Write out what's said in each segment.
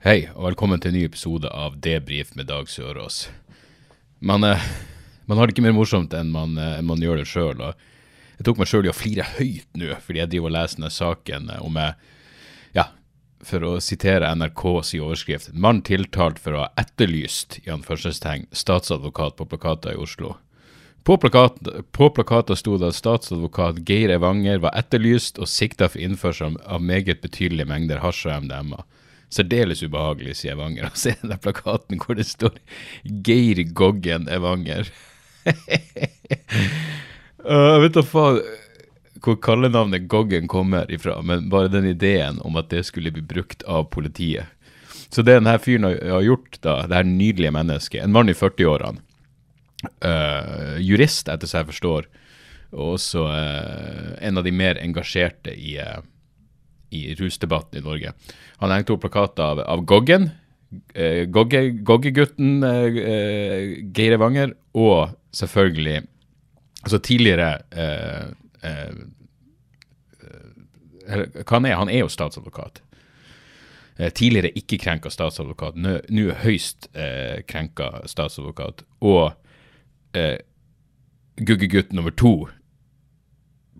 Hei, og velkommen til en ny episode av Debrif med Dag Sørås. Man, eh, man har det ikke mer morsomt enn man, eh, enn man gjør det sjøl. Jeg tok meg sjøl i å flire høyt nå, fordi jeg driver og leser denne saken eh, om jeg, ja, for å sitere NRKs i overskrift, en mann tiltalt for å ha etterlyst, i anførselstegn, statsadvokat på plakater i Oslo. På, plakat, på plakater sto det at statsadvokat Geir Evanger var etterlyst og sikta for innførsel av meget betydelige mengder hasj og MDMA. Særdeles ubehagelig, sier Evanger. Og se den plakaten hvor det står Geir Goggen Evanger. Uh, vet da faen hvor kallenavnet Goggen kommer ifra, men bare den ideen om at det skulle bli brukt av politiet. Så det denne fyren har, gjort, da, det her nydelige mennesket, en mann i 40-årene, uh, jurist etter så jeg forstår, og også uh, en av de mer engasjerte i, uh, i rusdebatten i Norge. Han hengte opp plakater av, av Goggen, uh, Gogge, Goggegutten Geir Evanger, og selvfølgelig Altså tidligere eh, eh, Hva han er? Han er jo statsadvokat. Eh, tidligere ikke krenka statsadvokat, nå høyst eh, krenka statsadvokat. Og eh, guggegutt nummer to,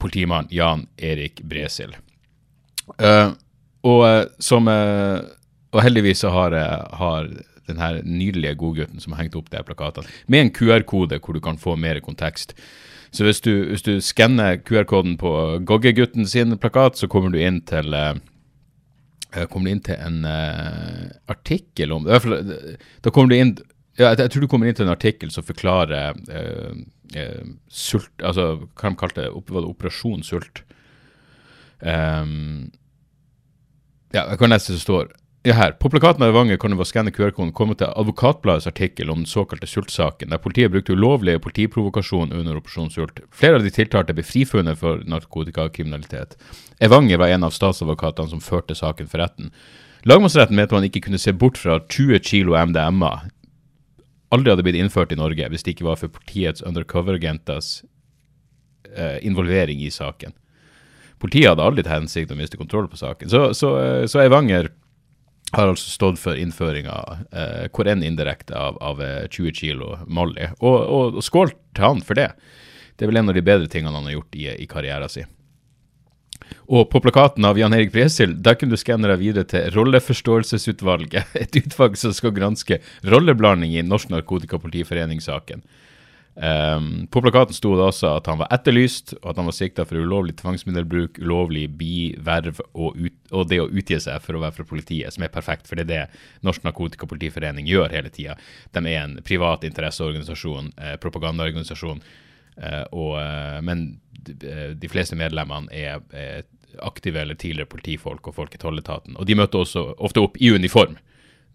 politimann Jan Erik Bresil. Eh, og eh, som uh, Og heldigvis så har, har den her nydelige godgutten som har hengt opp de plakatene, med en QR-kode hvor du kan få mer kontekst. Så hvis du, hvis du skanner QR-koden på Goggegutten sin plakat, så kommer du inn til uh, kommer du inn til en artikkel om Da kommer du inn ja, jeg, tror du kommer inn til en artikkel som forklarer eh, eh, sult Altså, hva de kalte det? Var det Operasjon sult? Um, ja, jeg kan lese det står ja, her. På plakaten av Evanger kan du ved å skanne QR-koden komme til Advokatbladets artikkel om den såkalte sultsaken, der politiet brukte ulovlig politiprovokasjon under Operasjon Sult. Flere av de tiltalte ble frifunnet for narkotikakriminalitet. Evanger var en av statsadvokatene som førte saken for retten. Lagmannsretten mente man ikke kunne se bort fra 20 kilo MDMA aldri hadde blitt innført i Norge hvis det ikke var for politiets undercover-agenters eh, involvering i saken. Politiet hadde aldri til hensikt å miste kontroll på saken. Så, så, eh, så Eivanger har altså stått for innføringa, eh, hvor enn indirekte, av, av eh, 20 kilo Molly. Og, og, og skål til han for det. Det er vel en av de bedre tingene han har gjort i, i karrieren sin. Og på plakaten av Jan Erik Bresil, der kunne du skanne deg videre til Rolleforståelsesutvalget, et utvalg som skal granske rolleblanding i Norsk Narkotikapolitiforening-saken. Um, på plakaten sto det også at han var etterlyst, og at han var sikta for ulovlig tvangsmiddelbruk, ulovlig biverv og, ut, og, det å utgi seg for å være fra politiet, som er perfekt, for det er det Norsk Narkotikapolitiforening gjør hele tida. De er en privat interesseorganisasjon, eh, propagandaorganisasjon, eh, og, eh, men de, de, fleste medlemmene er, er aktive eller tidligere politifolk og folk i tolletaten. Og de møter også ofte opp i uniform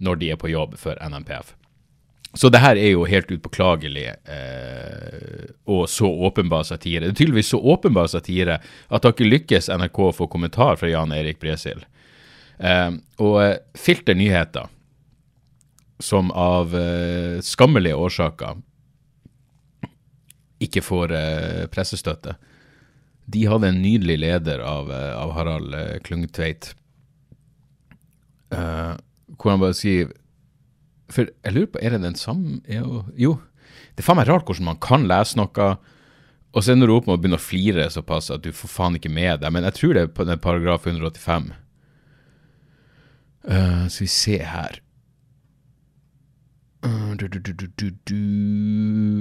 når de er på jobb for NMPF. Så det her er jo helt upåklagelig eh, og så åpenbar satire. Det er tydeligvis så åpenbar satire at det har ikke lykkes NRK å få kommentar fra Jan Erik Bresil. Eh, og Filter nyheter, som av eh, skammelige årsaker ikke får eh, pressestøtte, de hadde en nydelig leder av, av Harald Klungtveit, hvor han bare skriver for jeg lurer på, er det den samme Jo, jo. det er faen meg rart hvordan man kan lese noe, og så ender du opp med å begynne å flire såpass at du får faen ikke med deg. Men jeg tror det er på den paragraf 185. Uh, skal vi se her uh, du, du, du,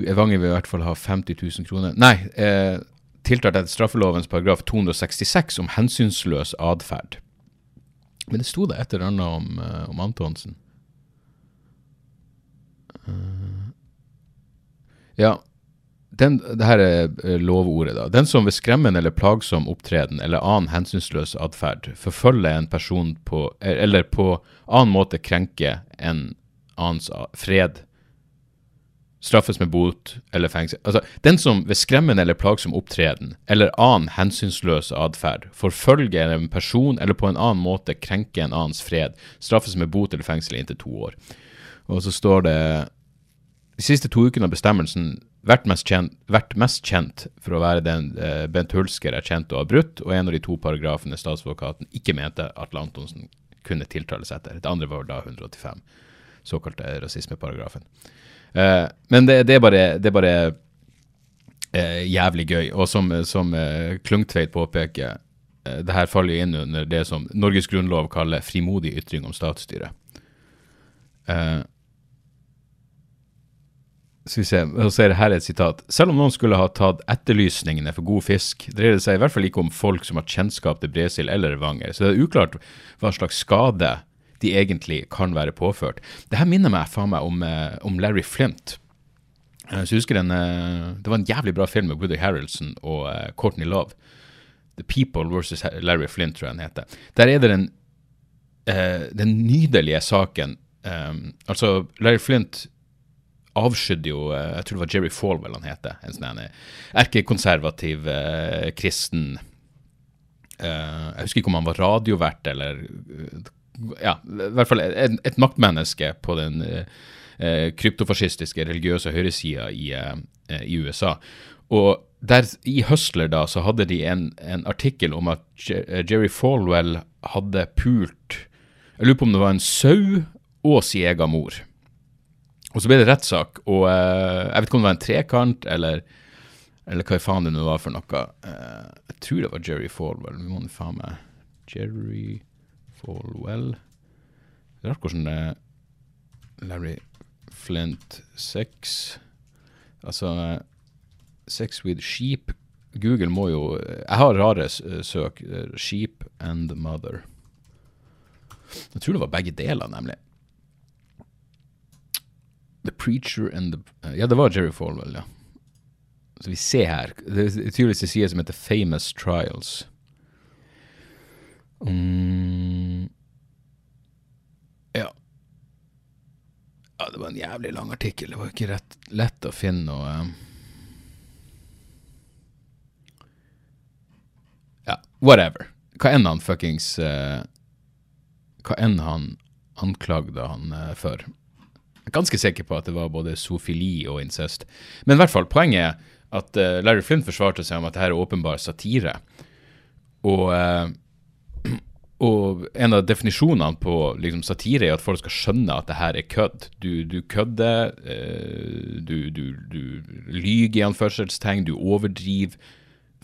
Evanger vil i hvert fall ha 50 000 kroner. Nei, uh, tiltalt etter straffelovens paragraf 266 om hensynsløs atferd. Men det sto da et eller annet om, uh, om Antonsen. Ja, den, det her er eh, lovordet, da. Den som ved skremmende eller plagsom opptreden eller annen hensynsløs atferd forfølger en person på Eller på annen måte krenker en annens fred, straffes med bot eller fengsel. Altså, den som ved skremmende eller plagsom opptreden eller annen hensynsløs atferd forfølger en person eller på en annen måte krenker en annens fred, straffes med bot eller fengsel inntil to år. Og så står det de siste to ukene av bestemmelsen vært mest, kjent, vært mest kjent for å være den eh, Bent Hulsker er kjent å ha brutt, og en av de to paragrafene statsadvokaten ikke mente Atle Antonsen kunne tiltales etter. Det andre var da 185, såkalte rasismeparagrafen. Eh, men det, det, er bare, det er bare eh, jævlig gøy. Og som, som eh, Klungtveit påpeker, eh, det her faller inn under det som Norges grunnlov kaller frimodig ytring om statsstyret. Eh, skal vi se, så er her et sitat. Selv om noen skulle ha tatt etterlysningene for god fisk, dreier det seg i hvert fall ikke om folk som har kjennskap til Bresil eller vanger, så det er uklart hva slags skade de egentlig kan være påført. Det her minner meg faen meg om, eh, om Larry Flint. Så jeg husker en, eh, Det var en jævlig bra film med Woody Harrelson og Courtney Love. The People versus Larry Flint, tror jeg den heter. Der er det den, den nydelige saken Altså, Larry Flint avskydde jo eh, Jeg tror det var Jerry Falwell han heter. En sånn erkekonservativ eh, kristen eh, Jeg husker ikke om han var radiovert eller Ja, i hvert fall et, et maktmenneske på den eh, kryptofascistiske religiøse høyresida i, eh, i USA. Og der, I Hustler da, så hadde de en, en artikkel om at Jerry Falwell hadde pult Jeg lurer på om det var en sau og sin egen mor. Og så ble det rettssak, og uh, jeg vet ikke om det var en trekant, eller, eller hva faen det nå var for noe. Uh, jeg tror det var Jerry Falwell. Vi må faen meg Jerry Falwell Det er rart hvordan det er. Larry Flint 6 Altså Sex with sheep. Google må jo Jeg har rare søk. Sheep and mother. Jeg tror det var begge deler, nemlig. The Preacher and the uh, Ja, det var Jerry Falwell, ja. Så vi ser her. Det er tydeligvis en side som heter Famous Trials. Mm. Ja. Ja, det var en jævlig lang artikkel. Det var ikke rett, lett å finne noe um. Ja, whatever. Hva enn han fuckings uh, Hva enn han anklagde han uh, for ganske sikker på at det var både zoofili og incest. Men i hvert fall, poenget er at uh, Larry Flynn forsvarte seg om at dette er åpenbar satire. Og, uh, og en av definisjonene på liksom, satire er at folk skal skjønne at det her er kødd. Du, du kødder, uh, du, du, du lyger i anførselstegn, du overdriver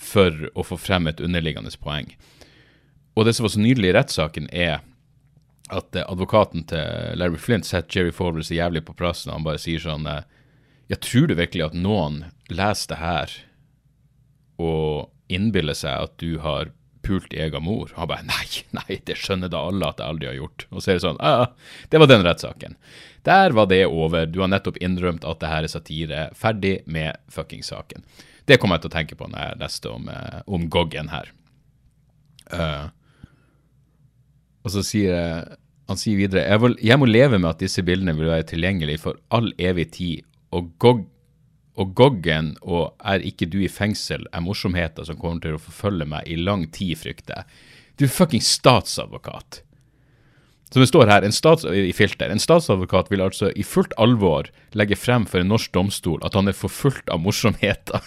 for å få frem et underliggende poeng. Og det som var så nydelig i rettssaken, er at eh, advokaten til Larry Flint setter Jerry Fowler så jævlig på plass når han bare sier sånn eh, Jeg tror du virkelig at noen leser det her og innbiller seg at du har pult egen mor? Han bare Nei, nei, det skjønner da alle at jeg aldri har gjort. Og så er det sånn Ja, det var den rettssaken. Der var det over. Du har nettopp innrømt at det her er satire. Ferdig med fuckings saken. Det kommer jeg til å tenke på når jeg leste om, eh, om Goggen her. Uh, og så sier han sier videre jeg, vil, jeg må leve med at disse bildene vil være tilgjengelige for all evig tid, og, gog, og Goggen og er ikke du i fengsel er morsomheter som kommer til å forfølge meg i lang tid, frykter jeg. Du er fucking statsadvokat. Som det står her, en stats, i filter, en statsadvokat vil altså i fullt alvor legge frem for en norsk domstol at han er forfulgt av morsomheter.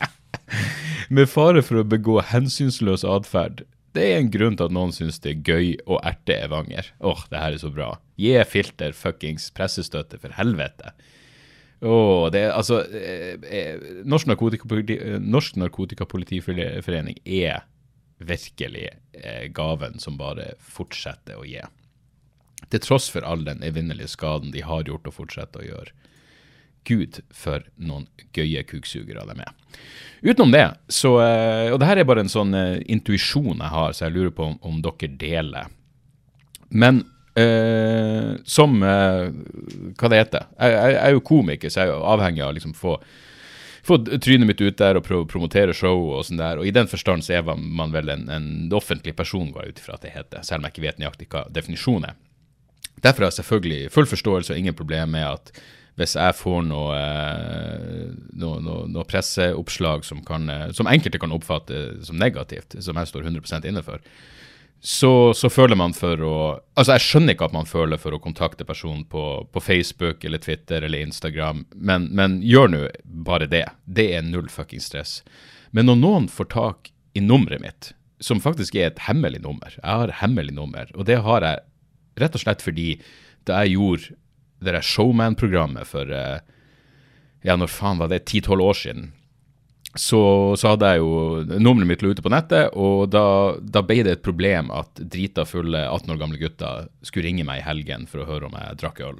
Med fare for å begå hensynsløs atferd det er en grunn til at noen syns det er gøy å erte Evanger. Åh, oh, det her er så bra. Gi filter fuckings pressestøtte, for helvete. Oh, det er altså eh, eh, Norsk, narkotikapoliti, Norsk Narkotikapolitiforening er virkelig eh, gaven som bare fortsetter å gi. Til tross for all den evinnelige skaden de har gjort og fortsetter å gjøre. Gud, for noen gøye kuksugere de er. Utenom det, så eh, Og det her er bare en sånn uh, intuisjon jeg har, så jeg lurer på om, om dere deler. Men uh, som uh, Hva det heter jeg, jeg, jeg, er jo komiker, så jeg er jo avhengig av å liksom få få trynet mitt ut der og prøve å promotere show og sånn der. Og i den forstand så er man vel en, en offentlig person, går jeg ut ifra at det heter, selv om jeg ikke vet nøyaktig hva definisjonen er. Derfor har jeg selvfølgelig full forståelse og ingen problem med at hvis jeg får noe, eh, noe, noe, noe presseoppslag som, kan, eh, som, enkelte kan oppfatte som negativt, som jeg står 100 inne for, så, så, føler man for å Altså, jeg skjønner ikke at man føler for å kontakte personen på, på Facebook eller Twitter eller Instagram, men, men gjør nå bare det. Det er null fucking stress. Men når noen får tak i nummeret mitt, som faktisk er et hemmelig nummer Jeg har hemmelig nummer, og det har jeg rett og slett fordi da jeg gjorde det der Showman-programmet for eh, Ja, når faen var det? 10-12 år siden så, så, hadde jeg jo nummeret mitt lå ute på nettet, og da, da, ble det et problem at drita fulle 18 år gamle gutter skulle ringe meg i helgen for å høre om jeg drakk øl.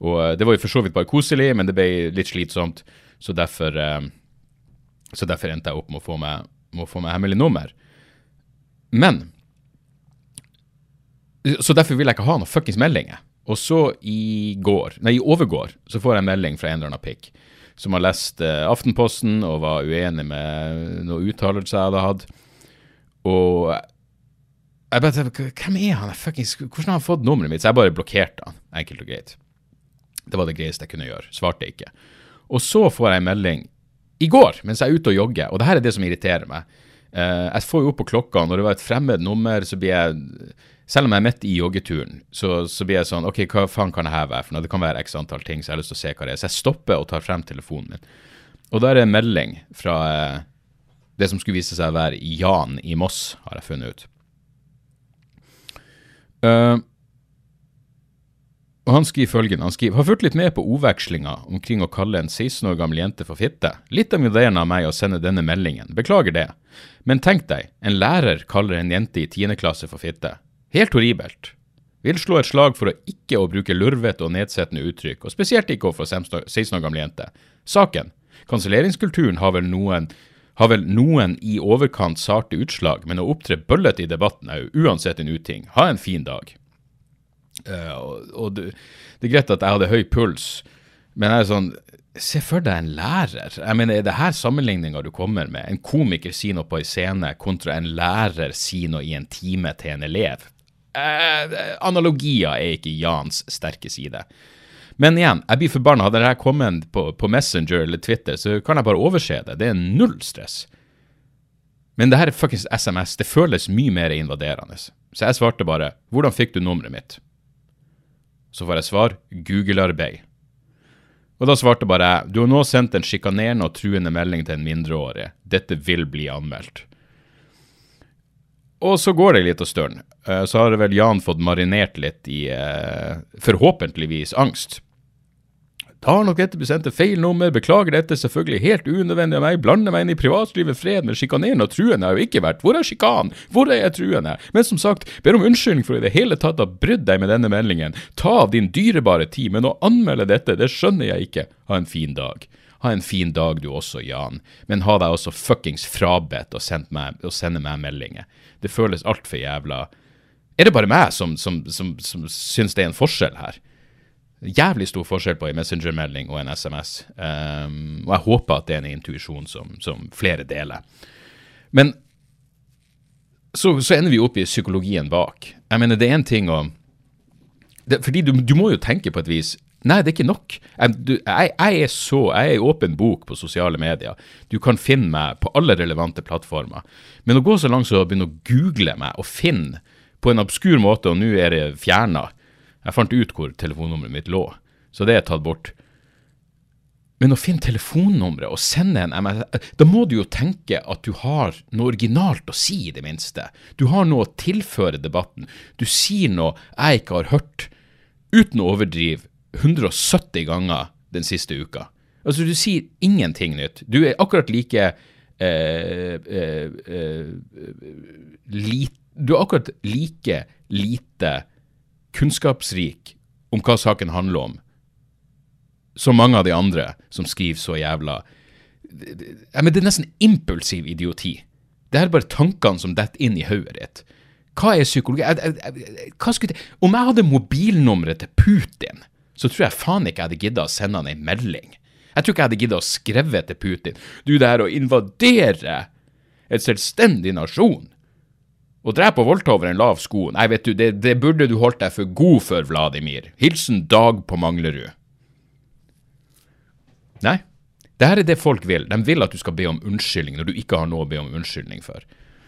Og eh, Det var jo for så vidt bare koselig, men det ble litt slitsomt, så derfor, eh, så derfor endte jeg opp med å få meg, å få meg hemmelig nummer. Men Så derfor vil jeg ikke ha noen fuckings meldinger. Og så i går, nei i overgår, så får jeg en melding fra en eller annen pikk som har lest eh, Aftenposten og var uenig med noen uttalelser jeg hadde hatt. Og jeg bare tenkte, Hvem er han? Fuckings, hvordan har han fått nummeret mitt? Så jeg bare blokkerte han, enkelt og greit. Det var det greieste jeg kunne gjøre. Svarte ikke. Og så får jeg en melding i går, mens jeg er ute og jogger, og det her er det som irriterer meg. Uh, jeg får jo opp på klokka, når det var et fremmed nummer, så blir jeg selv om jeg er midt i joggeturen, så, så, blir jeg sånn OK, hva faen kan det her være for noe? Det kan være x antall ting, så jeg har lyst til å se hva det er. Så jeg stopper og tar frem telefonen min. Og da er det en melding fra eh, det som skulle vise seg å være Jan i Moss, har jeg funnet ut. Uh, og Han skriver følgende, han skriver har fulgt litt med på ordvekslinga omkring å kalle en 16 år gammel jente for fitte. Litt av ideen av meg å sende denne meldingen, beklager det. Men tenk deg, en lærer kaller en jente i 10. klasse for fitte. Helt horribelt. Vil slå et slag for å ikke å bruke lurvete og nedsettende uttrykk, og spesielt ikke overfor 16 år gamle jenter. Saken. Kanselleringskulturen har vel noen har vel noen i overkant sarte utslag, men å opptre bøllete i debatten er jo uansett en uting. Ha en fin dag. Uh, og, og det, det, er greit at jeg hadde høy puls, men jeg er sånn Se for deg en lærer. Jeg mener, Er det her sammenligninga du kommer med? En komiker sier noe på en scene, kontra en lærer sier noe i en time til en elev eh, analogier er ikke Jans sterke side. Men igjen, jeg blir forbanna. Hadde dette kommet på, på, Messenger eller Twitter, så kan jeg bare overse det. Det er null stress. Men det her er fuckings SMS. Det føles mye mer invaderende. Så jeg svarte bare 'Hvordan fikk du nummeret mitt?' Så får jeg svar 'Google-arbeid'. Og da svarte bare jeg 'Du har nå sendt en sjikanerende og truende melding til en mindreårig. Dette vil bli anmeldt'. Og så går det litt av stund. Eh, så har vel Jan fått marinert litt i eh, forhåpentligvis angst. Tar nok dette besendte sendt feil nummer, beklager dette, selvfølgelig helt unødvendig av meg, blander meg inn i privatlivet fred, men sjikanerende og truende har jo ikke vært. Hvor er sjikanen, Hvor er jeg truende? Men som sagt, ber om unnskyldning for i det hele tatt å ha brydd deg med denne meldingen. Ta av din dyrebare tid, men å anmelde dette, det skjønner jeg ikke. Ha en fin dag. Ha en fin dag du også, Jan, men ha deg også fuckings frabedt å sende meg meldinger. Det føles altfor jævla Er det bare meg som, som, som, som syns det er en forskjell her? Jævlig stor forskjell på en Messenger-melding og en SMS. Um, ehm, og jeg håper at det er en intuisjon som, som, flere deler. Men så, så, ender vi opp i psykologien bak. Jeg mener, det er en ting å det, Fordi du, du, må jo tenke på et vis Nei, det er ikke nok. Jeg, du, jeg, jeg er så, jeg er i åpen bok på sosiale medier. Du kan finne meg på alle relevante plattformer. Men å gå så langt som å begynne å google meg og finne på en obskur måte, og nå er det fjerna Jeg fant ut hvor telefonnummeret mitt lå, så det er tatt bort. Men å finne telefonnummeret og sende en MS Da må du jo tenke at du har noe originalt å si, i det minste. Du har noe å tilføre debatten. Du sier noe jeg ikke har hørt, uten å overdrive 170 ganger den siste uka. Altså, du sier ingenting nytt. Du er akkurat like eh, eh, eh, lit, Du er akkurat like lite kunnskapsrik om hva saken handler om, som mange av de andre som skriver så jævla ja, men Det er nesten impulsiv idioti. Det er bare tankene som detter inn i hodet ditt. Hva er psykologi? Hva skulle, om jeg hadde mobilnummeret til Putin så tror jeg faen ikke jeg hadde gidda å sende han en melding. Jeg tror ikke jeg hadde giddet å skrevet til Putin. Du, det her å invadere et selvstendig nasjon og drepe og voldta over en lav sko, nei, vet du, det, det burde du holdt deg for god for, Vladimir. Hilsen Dag på Manglerud. Nei. Det her er det folk vil. De vil at du skal be om unnskyldning når du ikke har noe å be om unnskyldning for.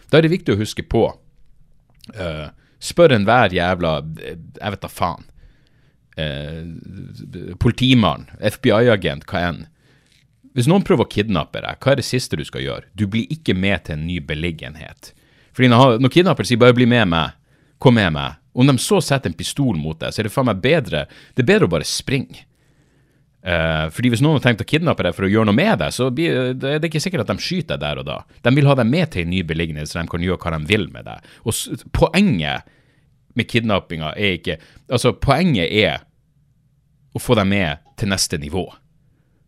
Da er det viktig å huske på uh, Spør enhver jævla Jeg vet da faen. Uh, politimann, FBI-agent, hva enn. Hvis noen prøver å kidnappe deg, hva er det siste du skal gjøre? Du blir ikke med til en ny beliggenhet. Fordi når kidnapper sier 'bare bli med meg', kom med meg, om de så setter en pistol mot deg, så er det faen meg bedre Det er bedre å bare springe. Uh, fordi Hvis noen har tenkt å kidnappe deg for å gjøre noe med deg, så blir, det er det ikke sikkert at de skyter deg der og da. De vil ha deg med til en ny beliggenhet, så de kan gjøre hva de vil med deg. Og Poenget med kidnappinga er ikke Altså, poenget er å få deg med til neste nivå.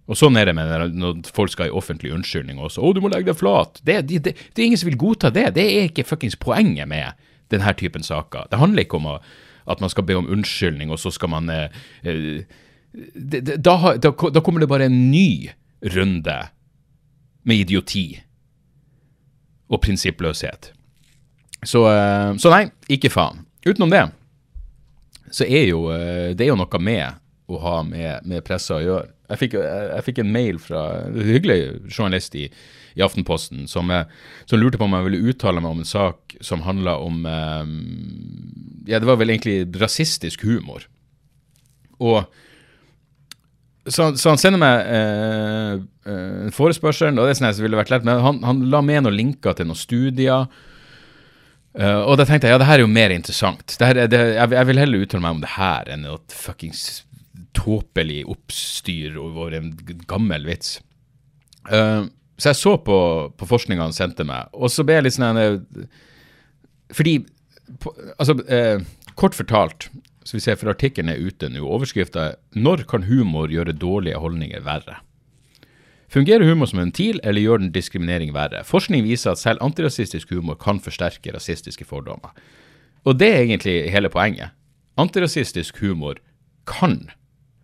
Og sånn er det med når folk skal i offentlig unnskyldning også. 'Å, du må legge deg flat'. Det, det, det, det, er ingen som vil godta det. Det er ikke fuckings poenget med denne typen saker. Det handler ikke om å, at man skal be om unnskyldning, og så skal man eh, eh, da, da, da, kommer det bare en ny runde med idioti og prinsippløshet. Så, eh, så, nei, ikke faen. Utenom det, så er jo eh, det er jo noe med å ha med, med pressa å gjøre. Jeg fikk, jeg, jeg fikk, en mail fra en hyggelig journalist i, i Aftenposten som, som, lurte på om jeg ville uttale meg om en sak som handla om eh, Ja, det var vel egentlig rasistisk humor. Og så, så, han sender meg eh, en forespørsel, og det er sånn som ville vært lett, men han, han, la med noen linker til noen studier. Uh, og da tenkte jeg ja, det her er jo mer interessant. Her, det, jeg, jeg, vil heller uttale meg om det her enn et fuckings tåpelig oppstyr over en gammel vits. Uh, så jeg så på, på forskninga han sendte meg, og så ble jeg litt sånn Fordi på, Altså, uh, kort fortalt så vi ser for artikkelen er ute nå. Overskrifta er 'Når kan humor gjøre dårlige holdninger verre'? Fungerer humor som en ventil, eller gjør den diskriminering verre? Forskning viser at selv antirasistisk humor kan forsterke rasistiske fordommer. Og det er egentlig hele poenget. Antirasistisk humor kan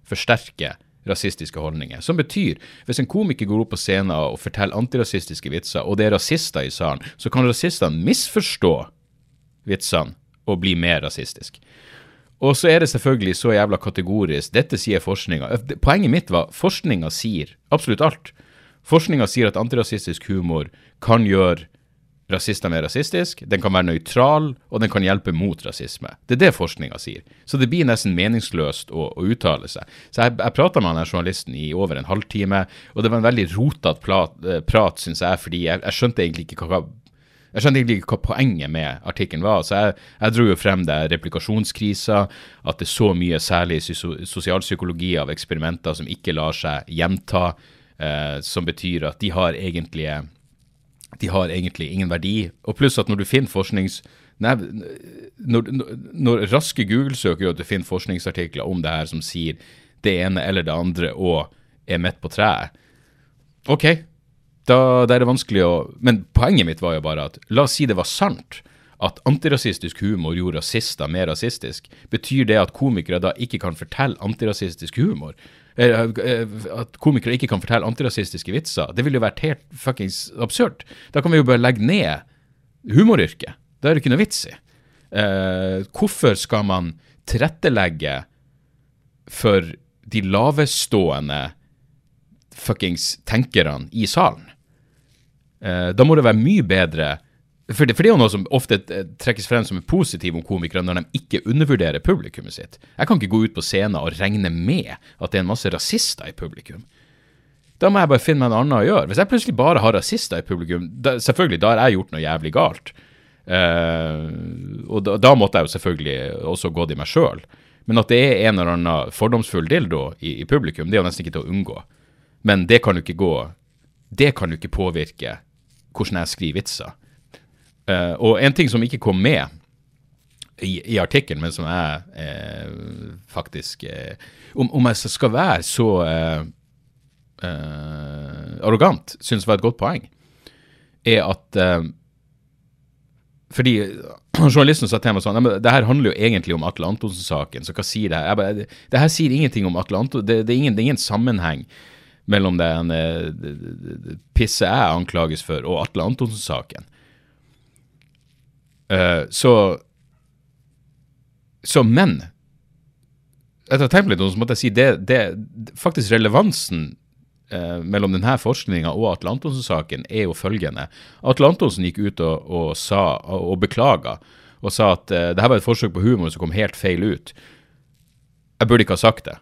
forsterke rasistiske holdninger. Som betyr, hvis en komiker går opp på scenen og forteller antirasistiske vitser, og det er rasister i salen, så kan rasistene misforstå vitsene og bli mer rasistisk. Og så er det selvfølgelig så jævla kategorisk. Dette sier forskninga. Poenget mitt var forskninga sier absolutt alt. Forskninga sier at antirasistisk humor kan gjøre rasister mer rasistisk, den kan være nøytral, og den kan hjelpe mot rasisme. Det er det forskninga sier. Så det blir nesten meningsløst å, å uttale seg. Så jeg, jeg prata med han journalisten i over en halvtime, og det var en veldig rotete prat, eh, prat syns jeg, fordi jeg, jeg skjønte egentlig ikke hva jeg skjønte egentlig ikke hva poenget med artikkelen var. Så jeg, jeg, dro jo frem det replikasjonskrisa, at det er så mye særlig sosialpsykologi av eksperimenter som ikke lar seg gjenta, eh, som betyr at de har de har egentlig ingen verdi. Og pluss at når du finner forsknings... Nei, når, når, raske Google-søker gjør at du finner forskningsartikler om det her som sier det ene eller det andre og er midt på treet OK, da, da, er det vanskelig å Men poenget mitt var jo bare at la oss si det var sant at antirasistisk humor gjorde rasister mer rasistisk. Betyr det at komikere da ikke kan fortelle antirasistisk humor? Eh, at komikere ikke kan fortelle antirasistiske vitser? Det ville jo vært helt fuckings absurd. Da kan vi jo bare legge ned humoryrket. Da er det ikke noe vits i. Eh, hvorfor skal man tilrettelegge for de lavestående fuckings tenkerne i salen? Uh, da må det være mye bedre for det, for det, er jo noe som ofte eh, trekkes frem som positivt om komikere når de ikke undervurderer publikummet sitt. Jeg kan ikke gå ut på scenen og regne med at det er en masse rasister i publikum. Da må jeg bare finne meg en annen å gjøre. Hvis jeg plutselig bare har rasister i publikum, da, selvfølgelig, da har jeg gjort noe jævlig galt. Uh, og da, da, måtte jeg jo selvfølgelig også gått i meg sjøl. Men at det er en eller annen fordomsfull dildo i, i publikum, det er jo nesten ikke til å unngå. Men det kan jo ikke gå Det kan jo ikke påvirke hvordan jeg skriver vitser. Uh, og en ting som ikke kom med i, i artikkelen, men som jeg eh, faktisk eh, om, om, jeg skal være så eh, eh arrogant, syns var et godt poeng, er at eh, Fordi journalisten sa til meg sånn Det her handler jo egentlig om Atle Antonsen-saken, så hva sier det her? Bare, det her sier ingenting om Atle Antonsen, det, det, det, er ingen sammenheng mellom det det pisset jeg anklages for, og Atle Antonsen-saken. Eh, så Så, men Etter å ha tenkt litt, så måtte jeg si det, det faktisk relevansen eh, mellom denne forskninga og Atle Antonsen-saken er jo følgende. Atle Antonsen gikk ut og, og sa, og, beklaga, og sa at eh, det her var et forsøk på humor som kom helt feil ut. Jeg burde ikke ha sagt det.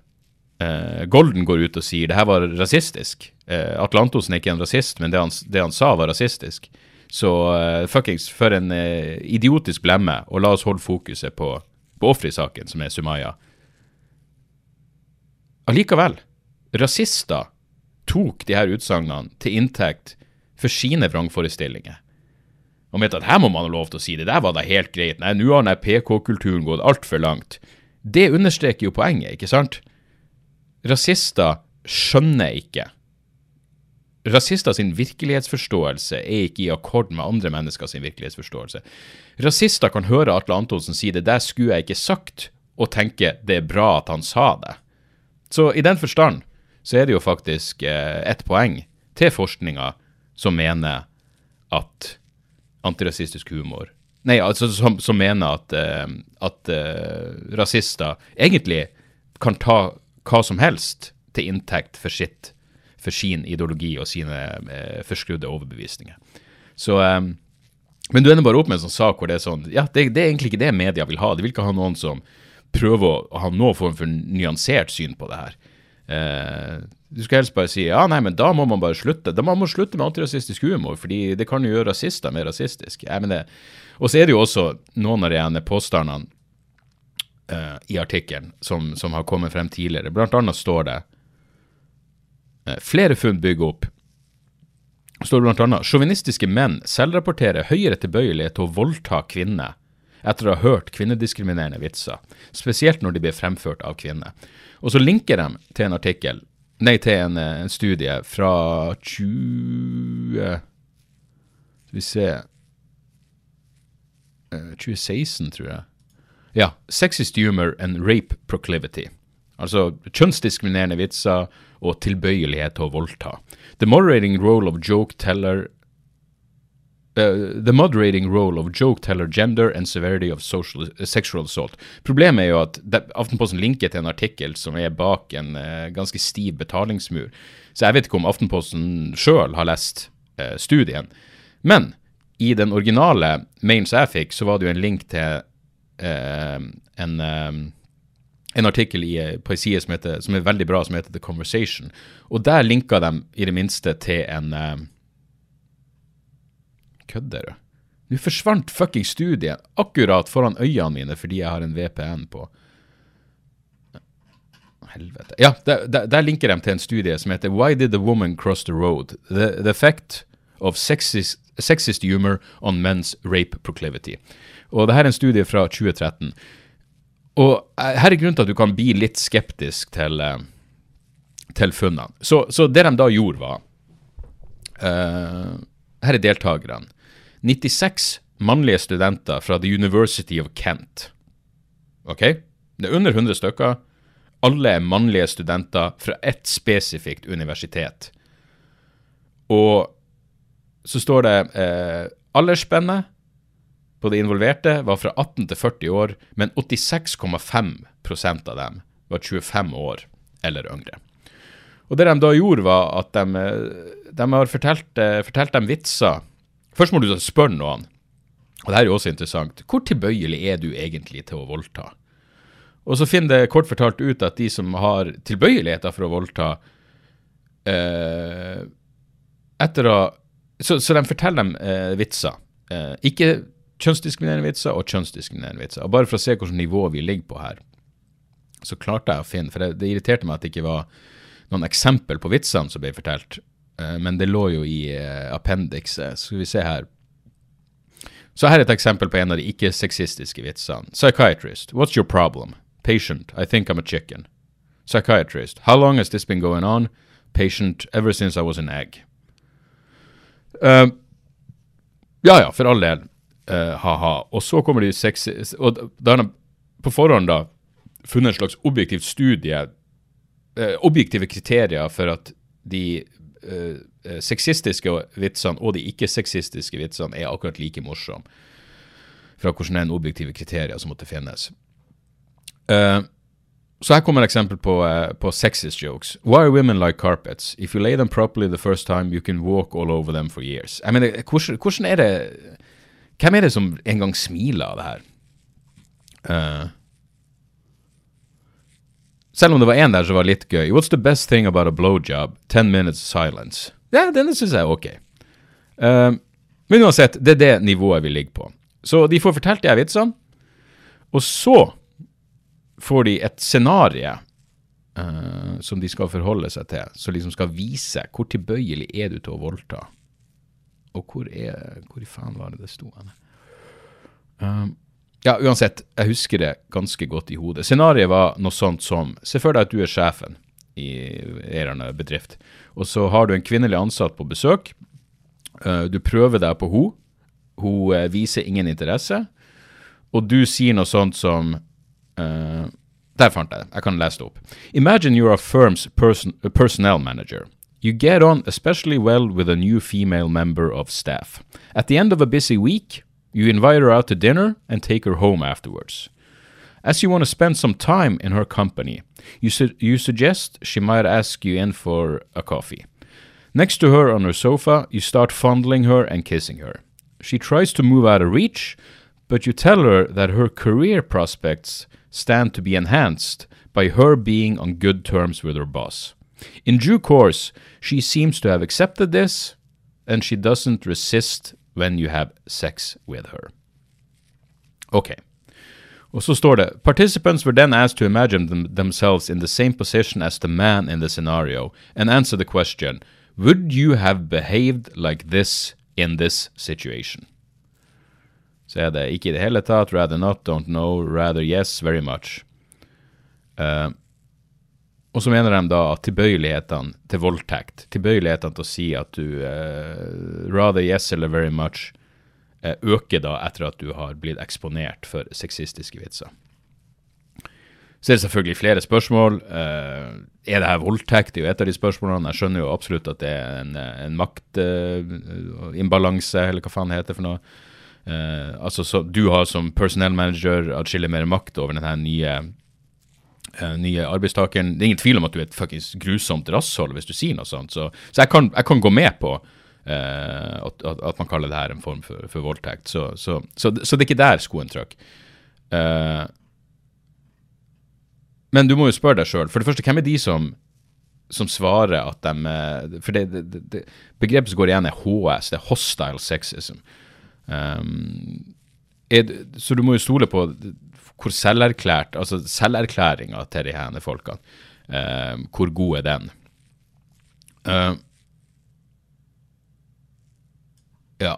Eh, Golden går ut og sier det her var rasistisk. Eh, Atle er ikke en rasist, men det han, det han sa, var rasistisk. Så eh, fuckings, for en idiotisk blemme, og la oss holde fokuset på, på offeret i saken, som er Sumaya. Allikevel, rasister tok de her utsagnene til inntekt for sine vrangforestillinger. Og mente at her må man ha lov til å si det, der var det helt greit, nei, nå har den PK-kulturen gått altfor langt. Det understreker jo poenget, ikke sant? Rasister skjønner ikke. Rasister sin virkelighetsforståelse er ikke i akkord med andre mennesker sin virkelighetsforståelse. Rasister kan høre Atle Antonsen si det der skulle jeg ikke sagt, og tenke det er bra at han sa det. Så i den forstand så er det jo faktisk eh, et poeng til forskninga som mener at antirasistisk humor Nei, altså som, som mener at, eh, at eh, rasister egentlig kan ta hva som helst til inntekt for sitt for sin ideologi og sine eh, forskrudde overbevisninger. Så eh, Men du ender bare opp med en sånn sak hvor det er sånn Ja, det, det er egentlig ikke det media vil ha. De vil ikke ha noen som prøver å, ha noen form for nyansert syn på det her. Eh, du skal helst bare si ja, nei, men da må man bare slutte. Da må man slutte med antirasistisk humor, fordi det kan jo gjøre rasister mer rasistiske. Og så er det jo også noen av de ene påstandene eh, i artikkelen som, som har kommet frem tidligere. Blant annet står det uh, flere funn bygger opp står det blant annet sjåvinistiske menn selvrapporterer høyere tilbøyelighet til å voldta kvinner etter å ha hørt kvinnediskriminerende vitser, spesielt når de blir fremført av kvinner. Og så linker de til en artikkel, nei, til en, eh, en studie fra 20 Skal vi se eh, 2016, tror jeg. Ja. Sexist humor and rape proclivity. Altså kjønnsdiskriminerende vitser og tilbøyelighet til å voldta. The moderating role of joke teller uh, The moderating role of joke teller gender and severity of social, uh, sexual assault. Problemet er jo at det, Aftenposten linker til en artikkel som er bak en uh, ganske stiv betalingsmur. Så jeg vet ikke om Aftenposten sjøl har lest studien. Men i den originale mailen som jeg fikk, så var det jo en link til en um, en artikkel i, på en side som, heter, som er veldig bra, som heter The Conversation. Og der linka de i det minste til en Kødder du? Nå forsvant fucking studiet akkurat foran øynene mine fordi jeg har en VPN på. Helvete. Ja, der, der, der linker de til en studie som heter Why did the woman cross the road? The, the effect of sexist, sexist humor on men's rape proclivity. Og det her er en studie fra 2013. Og eh, her er grunnen til at du kan bli litt skeptisk til, eh, til funnene. Så, så det de da gjorde, var uh, Her er deltakerne. 96 mannlige studenter fra The University of Kent. Ok? Det er under 100 stykker. Alle er mannlige studenter fra ett spesifikt universitet. Og så står det eh, aldersspennet på de involverte var fra 18 til 40 år, men 86,5% av dem var 25 år eller yngre. Og det de da gjorde, var at de, de har fortalt, eh, fortalt dem vitser. Først må du spørre noen, og det her er jo også interessant, hvor tilbøyelig er du egentlig til å voldta? Og så finner det kort fortalt ut at de som har tilbøyeligheter for å voldta, eh, etter å så, så de forteller dem eh, vitser. Eh, ikke kjønnsdiskriminerende vitser og kjønnsdiskriminerende vitser. Og bare for å se hvilket nivå vi ligger på her, så klarte jeg å finne For det, det irriterte meg at det ikke var noen eksempel på vitsene som ble fortalt, eh, men det lå jo i eh, appendikset. Skal vi se her. Så her er et eksempel på en av de ikke-sexistiske vitsene. Psychiatrist. What's your problem? Patient. I think I'm a chicken. Psychiatrist. How long has this been going on? Patient. Ever since I was an egg. Uh, ja ja, for all del. Uh, ha-ha. Og så kommer de sexy Og da har de på forhånd da funnet en slags objektivt studie, uh, objektive kriterier for at de uh, sexistiske vitsene og de ikke-sexistiske vitsene er akkurat like morsomme. Fra hvordan en objektive kriterier som måtte finnes. Uh, så her kommer et eksempel på, uh, på sexist jokes. Why are women like carpets? If you lay them properly the first time, you can walk all over them for years. I mean, hvordan, hvordan er det Hvem er det som en gang smiler av det her? Uh, selv om det var en der som var litt gøy. What's the best thing about a blowjob? Ten minutes silence. Ja, denne syns jeg er ok. Uh, men uansett, det er det nivået vi ligger på. Så de får fortalt de her vitsene, og så får de et scenario uh, som de skal forholde seg til, som liksom skal vise hvor tilbøyelig er du til å voldta. Og hvor er Hvor i faen var det det sto? Um, ja, uansett, jeg husker det ganske godt i hodet. Scenarioet var noe sånt som Se for deg at du er sjefen i en bedrift, og så har du en kvinnelig ansatt på besøk. Uh, du prøver deg på henne. Hun uh, viser ingen interesse. Og du sier noe sånt som uh, Der fant jeg det. Jeg kan lese det opp. Imagine you're a firm's person, personnel manager. You get on especially well with a new female member of staff. At the end of a busy week, You invite her out to dinner and take her home afterwards. As you want to spend some time in her company, you, su- you suggest she might ask you in for a coffee. Next to her on her sofa, you start fondling her and kissing her. She tries to move out of reach, but you tell her that her career prospects stand to be enhanced by her being on good terms with her boss. In due course, she seems to have accepted this, and she doesn't resist when you have sex with her. Ok. Og så står det Participants were then asked to imagine them themselves in the same position as the man in the scenario and answer the question Would you have behaved like this in this situation? Så er det ikke i det hele tatt, rather not, don't know, rather yes, very much. Uh, og så mener de da at tilbøyelighetene til voldtekt, tilbøyelighetene til å si at du uh, rather yes eller very much, uh, øker da etter at du har blitt eksponert for sexistiske vitser. Så er det selvfølgelig flere spørsmål. Uh, er det her voldtekt? Det er jo et av de spørsmålene. Jeg skjønner jo absolutt at det er en, en maktimbalanse, eller hva faen det heter for noe. altså, så Du har som personell manager atskillig mer makt over denne nye nye arbeidstakeren. Det er ingen tvil om at du er et fuckings grusomt rasshold hvis du sier noe sånt. Så, så jeg, kan, jeg, kan, gå med på uh, at, at, man kaller det her en form for, for voldtekt. Så, så, så, det er ikke der skoen trykker. Uh, men du må jo spørre deg sjøl. For det første, hvem er de som, som svarer at de For det, det, det, begrepet som går igjen, er HS. Det er hostile sexism. Um, er, så du må jo stole på hvor selverklært, altså selverklæringa til de her folkene, eh, hvor god er den? Uh, ja.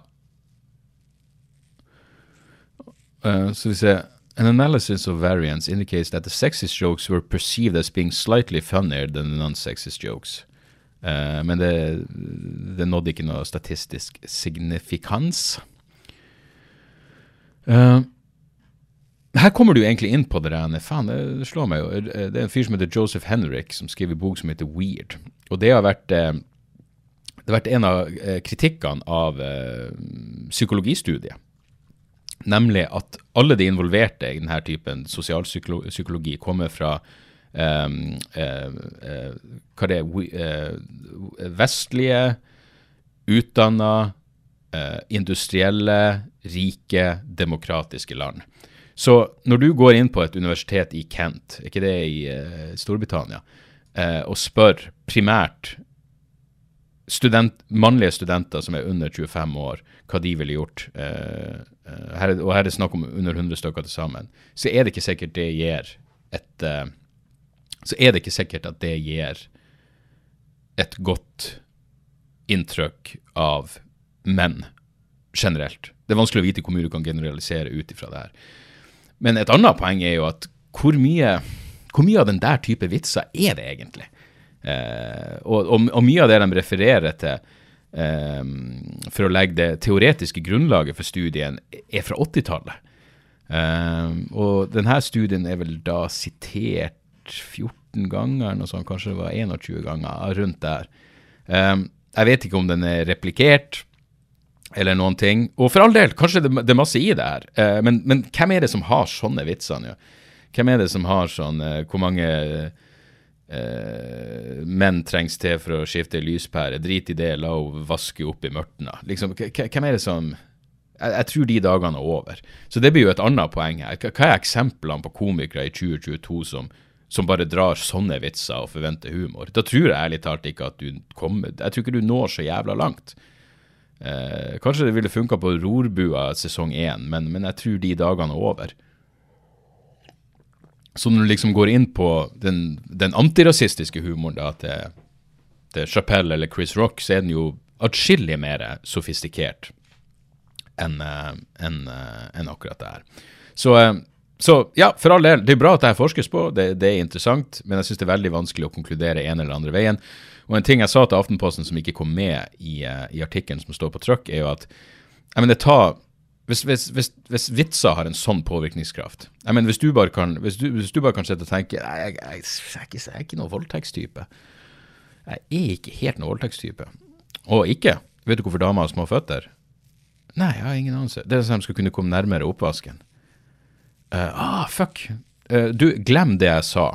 Uh, så vi ser An analysis of variance indicates that the sexist jokes were perceived as being slightly funnier than the non-sexist jokes. Uh, men det, det, nådde ikke noe statistisk signifikans. Uh, her kommer du egentlig inn på det der. Faen, det slår meg jo. Det er en fyr som heter Joseph Henrik, som skriver bok som heter Weird. Og det har vært, eh, det har vært en av eh, kritikkene av eh, psykologistudiet. Nemlig at alle de involverte i denne typen sosialpsykologi kommer fra um, uh, uh, hva det er, uh, vestlige, utdanna, industrielle, rike, demokratiske land. Så når du går inn på et universitet i Kent, ikke det i uh, Storbritannia, uh, og spør primært student, mannlige studenter som er under 25 år, hva de ville gjort, uh, her, og her er det snakk om under 100 stykker til sammen, så er det ikke sikkert det gir et Så er det ikke sikkert at det gir et godt inntrykk av menn generelt. Det er vanskelig å vite hvor mye du kan generalisere ut ifra det her. Men et annet poeng er jo at hvor mye, hvor mye av den der type vitser er det egentlig? Eh, og, og, og, mye av det de refererer til eh, for å legge det teoretiske grunnlaget for studien, er fra 80-tallet. Eh, og denne studien er vel da sitert 14 ganger, noe sånt, kanskje det var 21 ganger, rundt der. Um, jeg vet ikke om den er replikert eller noen ting. Og for all del, kanskje det, det er masse i det her, eh, men, men, hvem er det som har sånne vitser nå? Hvem er det som har sånn eh, Hvor mange eh, menn trengs til for å skifte lyspære? Drit i det, la henne vaske opp i mørtna. Liksom, hvem er det som jeg, jeg, tror de dagene er over. Så det blir jo et annet poeng her. Hva er eksemplene på komikere i 2022 som som bare drar sånne vitser og forventer humor. Da tror jeg ærlig talt ikke at du kommer Jeg tror ikke du når så jævla langt. Eh, kanskje det ville funka på Rorbua sesong én, men, men, jeg tror de dagene er over. Så når du liksom går inn på den, den antirasistiske humoren da, til, til Chapelle eller Chris Rock, så er den jo atskillig mer sofistikert enn en, en, en akkurat det her. Så eh, så ja, for all del, det er bra at det her forskes på, det, det er interessant, men jeg syns det er veldig vanskelig å konkludere en eller andre veien. Og en ting jeg sa til Aftenposten som ikke kom med i, uh, i artikkelen som står på trykk, er jo at jeg mener, ta, hvis, hvis, hvis, hvis, vitser har en sånn påvirkningskraft jeg mener, Hvis du bare kan hvis du, du bare kan sitte og tenke jeg, jeg, jeg, jeg, jeg er ikke noen voldtektstype. Jeg er ikke helt noen voldtektstype. Og ikke Vet du hvorfor damer har små føtter? Nei, jeg har ingen anelse. Det er sånn at de skal kunne komme nærmere oppvasken. Uh, ah, fuck. Uh, du, glem det jeg sa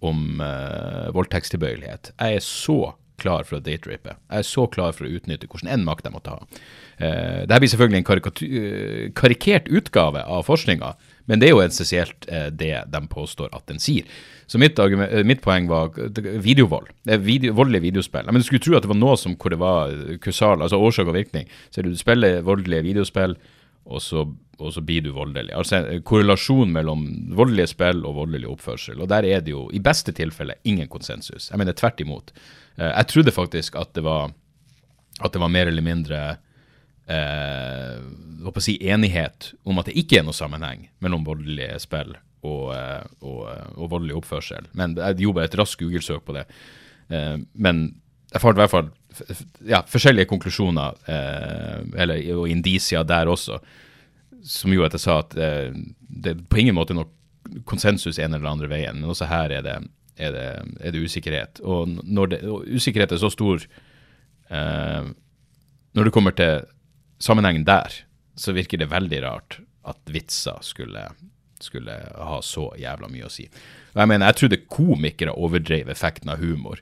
om uh, voldtektstilbøyelighet. Jeg er så klar for å date-rape. Jeg er så klar for å utnytte hvordan enn makt jeg måtte ha. Uh, Dette blir selvfølgelig en karikert utgave av forskninga, men det er jo essensielt uh, det de påstår at den sier. Så mitt, mitt poeng var videovold. Det er video, voldelige videospill. Men du skulle tro at det var noe som hvor det var kusal, altså årsak og virkning. Så du spiller voldelige videospill, og så og så blir du voldelig. Altså korrelasjon mellom voldelige spill og voldelig oppførsel. Og der er det jo i beste tilfelle ingen konsensus. Jeg mener tvert imot. Eh, jeg trodde faktisk at det var, at det var mer eller mindre eh, si enighet om at det ikke er noe sammenheng mellom voldelige spill og, eh, og, og voldelig oppførsel. Men jeg gjorde bare et raskt Google-søk på det. Eh, men jeg fant i hvert fall ja, forskjellige konklusjoner, eh, eller, og indisier der også som gjorde at jeg sa at eh, det er på ingen måte noe konsensus en eller andre veien, men også her er det, er det, er det usikkerhet. Og det, og usikkerhet er så stor eh, Når det kommer til sammenhengen der, så virker det veldig rart at vitser skulle, skulle ha så jævla mye å si. Og jeg mener, jeg trodde komikere overdrev effekten av humor.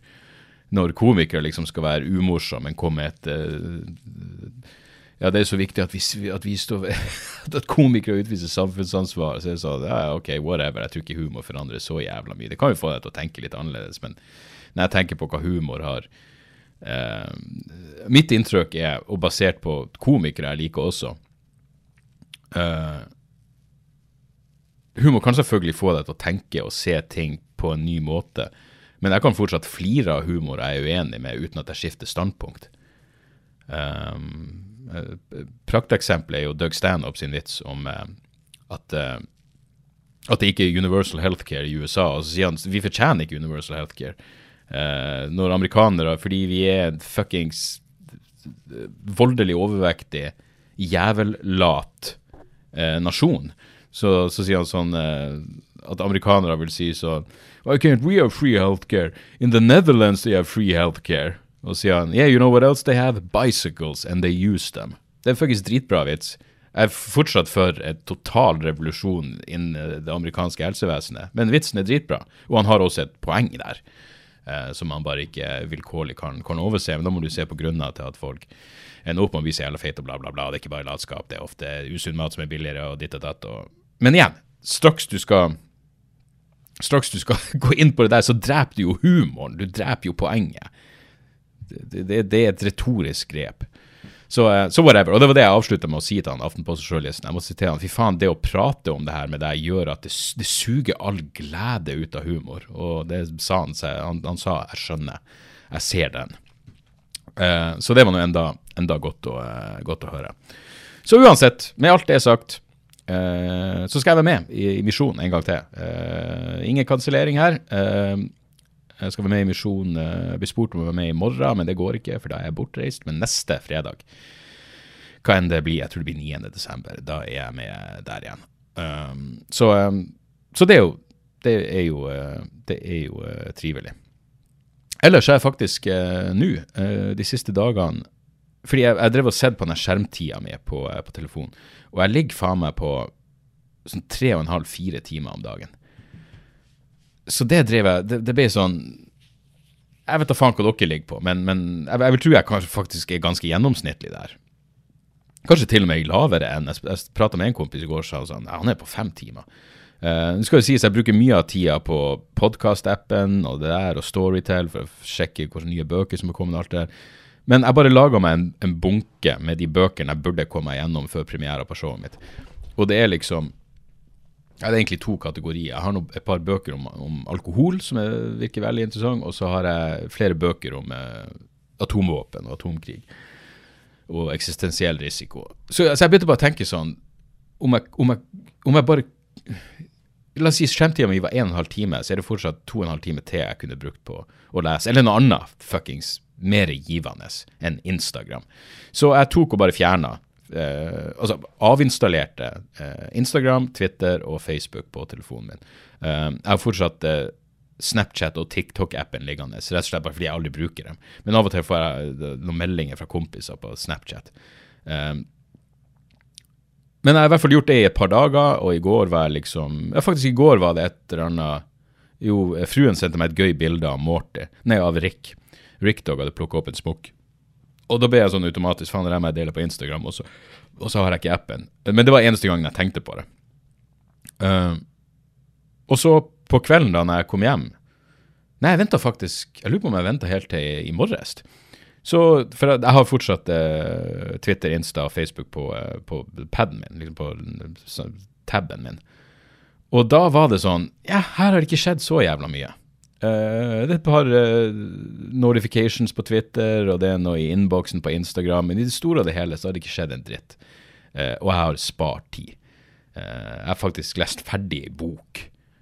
Når komikere liksom skal være umorsomme, men komme med et uh, ja, det er så viktig at vi, at vi står At komikere utviser samfunnsansvar. Så jeg sa ja, ok, whatever, jeg tror ikke humor forandrer så jævla mye. Det kan jo få deg til å tenke litt annerledes, men når jeg tenker på hva humor har eh, Mitt inntrykk er, og basert på komikere jeg liker også eh, Humor kan selvfølgelig få deg til å tenke og se ting på en ny måte, men jeg kan fortsatt flire av humor jeg er uenig med, uten at jeg skifter standpunkt. Um, Eh, Prakteksempelet er jo Doug Stanhope sin vits om uh, at, uh, at det ikke er universal healthcare i USA. Og så sier han vi fortjener ikke universal healthcare. Uh, når amerikanere, fordi vi er fuckings voldelig overvektig, jævellat nasjon, så, så, sier han sånn at amerikanere vil si sånn Why can't we have free healthcare? In the Netherlands they have free healthcare. Og sier han Yeah, you know what else they have? Bicycles, and they use them. Det er faktisk dritbra vits. Jeg er fortsatt for en total revolusjon innen det amerikanske helsevesenet, men vitsen er dritbra. Og han har også et poeng der, eh, som han bare ikke vilkårlig kan, kan, overse. Men da må du se på grunner til at folk ender opp med å bli så jævla feite og bla, bla, bla. Det er ikke bare latskap, det er ofte usunn mat som er billigere og ditt og datt. Og... Men igjen, straks du skal Straks du skal gå inn på det der, så dreper du jo humoren. Du dreper jo poenget det, det, det, er et retorisk grep. Så, eh, så, whatever. Og det var det jeg avslutta med å si til han Aftenposten-journalisten. Jeg må si til han, fy faen, det å prate om det her med deg gjør at det, det suger all glede ut av humor. Og det sa han seg. Han, han sa 'jeg skjønner'. Jeg ser den. Uh, så det var nå enda, enda godt, å, uh, godt, å, høre. Så uansett, med alt det sagt, så skal jeg være med i, i Misjon en gang til. ingen kansellering her. Jeg skal være med i Misjon. Jeg eh, blir spurt om å være med i morgen, men det går ikke, for da er jeg bortreist. Men neste fredag, hva enn det blir, jeg tror det blir 9. desember, da er jeg med der igjen. Um, så, um, så, det er jo Det er jo, det er jo trivelig. Ellers er jeg faktisk eh, nå, eh, de siste dagene Fordi jeg, jeg drev og sett på den skjermtida mi på, eh, på telefonen, og jeg ligger faen meg på sånn tre og en halv, fire timer om dagen. Så det drev jeg Det, det ble sånn Jeg vet da faen hva dere ligger på, men, men jeg, jeg vil tro jeg kanskje faktisk er ganske gjennomsnittlig der. Kanskje til og med lavere enn Jeg, jeg prata med en kompis i går og sa sånn, han er på fem timer. Uh, det skal jo sies Jeg bruker mye av tida på podkast-appen og det der, og Storytel for å sjekke hvilke nye bøker som er kommet. og alt det der. Men jeg bare laga meg en, en, bunke med de bøkene jeg burde komme gjennom før premiera på showet mitt. Og det er liksom Det er egentlig to kategorier. Jeg har no, et par bøker om, om alkohol som er, virker veldig interessant, og så har jeg flere bøker om eh, atomvåpen og atomkrig. Og eksistensiell risiko. Så, så jeg begynte bare å tenke sånn Om jeg, om jeg, om jeg bare La oss si skjermtida mi var 1 12 time, så er det fortsatt 2 12 time til jeg kunne brukt på å lese. Eller noe annet fuckings mer givende enn Instagram. Så jeg tok og bare fjerna eh, Altså avinstallerte eh, Instagram, Twitter og Facebook på telefonen min. Eh, jeg har fortsatt eh, Snapchat og TikTok-appen liggende, rett og slett bare fordi jeg aldri bruker dem. Men av og til får jeg eh, noen meldinger fra kompiser på Snapchat. Um, men jeg har i hvert fall gjort det i et par dager, og i går var jeg liksom Ja, faktisk i går var det et eller annet Jo, fruen sendte meg et gøy bilde av Morty. Nei, av Rick. Rick Dog hadde plukka opp en smokk. Og da ble jeg sånn automatisk Faen, det må jeg dele på Instagram, også. og så har jeg ikke appen. Men det var eneste gangen jeg tenkte på det. Uh, og så på kvelden da når jeg kom hjem Nei, jeg venta faktisk Jeg lurer på om jeg venta helt til i, i morges. Så, for jeg har fortsatt uh, Twitter, Insta og Facebook på, uh, på paden min, liksom på taben min. Og da var det sånn Ja, her har det ikke skjedd så jævla mye. Uh, det er et par uh, notifications på Twitter, og det er noe i innboksen på Instagram. Men i det store og det hele så har det ikke skjedd en dritt. Uh, og jeg har spart tid. jeg har faktisk lest ferdig ei bok,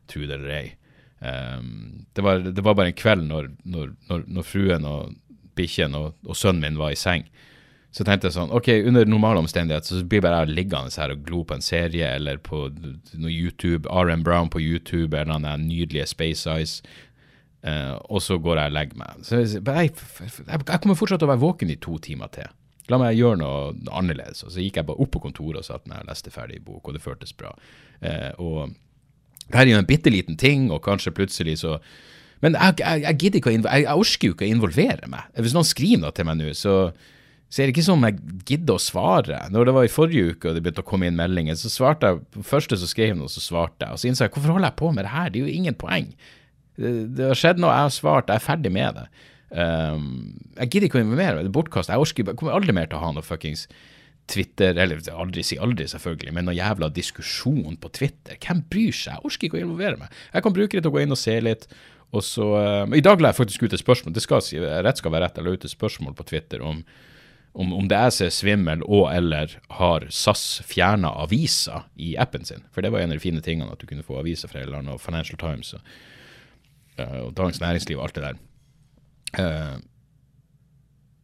tro det eller ei. Um, det, var, det, var, bare en kveld når, når, når, når fruen og bikkjen og, og, sønnen min var i seng. Så tenkte jeg sånn, ok, under normale omstendigheter så blir bare liggende her og glo på en serie eller på noe YouTube, RM Brown på YouTube eller den nydelige Space Eyes, uh, og så går jeg og legger meg. Så jeg, jeg, jeg, kommer fortsatt til å være våken i to timer til. La meg gjøre noe annerledes. Og så gikk jeg bare opp på kontoret og satt meg og leste ferdig bok, og det føltes bra. Uh, og det her er jo en bitte liten ting, og kanskje plutselig så men jeg, jeg, gidder ikke å jeg, jeg orker jo ikke å involvere meg. Hvis noen skriver noe til meg nå, så, så er det ikke som jeg gidder å svare. Når det var i forrige uke og det begynte å komme inn meldinger, så svarte jeg på første så skrev noe, så svarte jeg. Og så innså jeg hvorfor holder jeg på med det her, det er jo ingen poeng. Det, har skjedd noe, jeg har svart, jeg er ferdig med det. Um, jeg gidder ikke å involvere meg, det er bortkast. Jeg orsker, jeg kommer aldri mer til å ha noe fuckings Twitter, eller aldri si aldri, selvfølgelig, men noe jævla diskusjon på Twitter. Hvem bryr seg? Jeg orker ikke å involvere meg. Jeg kan bruke det til å gå inn og se litt, og så, uh, I dag la jeg faktisk ut et spørsmål, det skal rett skal være rett, jeg la ut et spørsmål på Twitter om, om, om det er ser svimmel og eller har SAS fjerna aviser i appen sin. For det var en av de fine tingene, at du kunne få aviser fra hele landet, og Financial Times og, og Dagens Næringsliv og alt det der. Uh,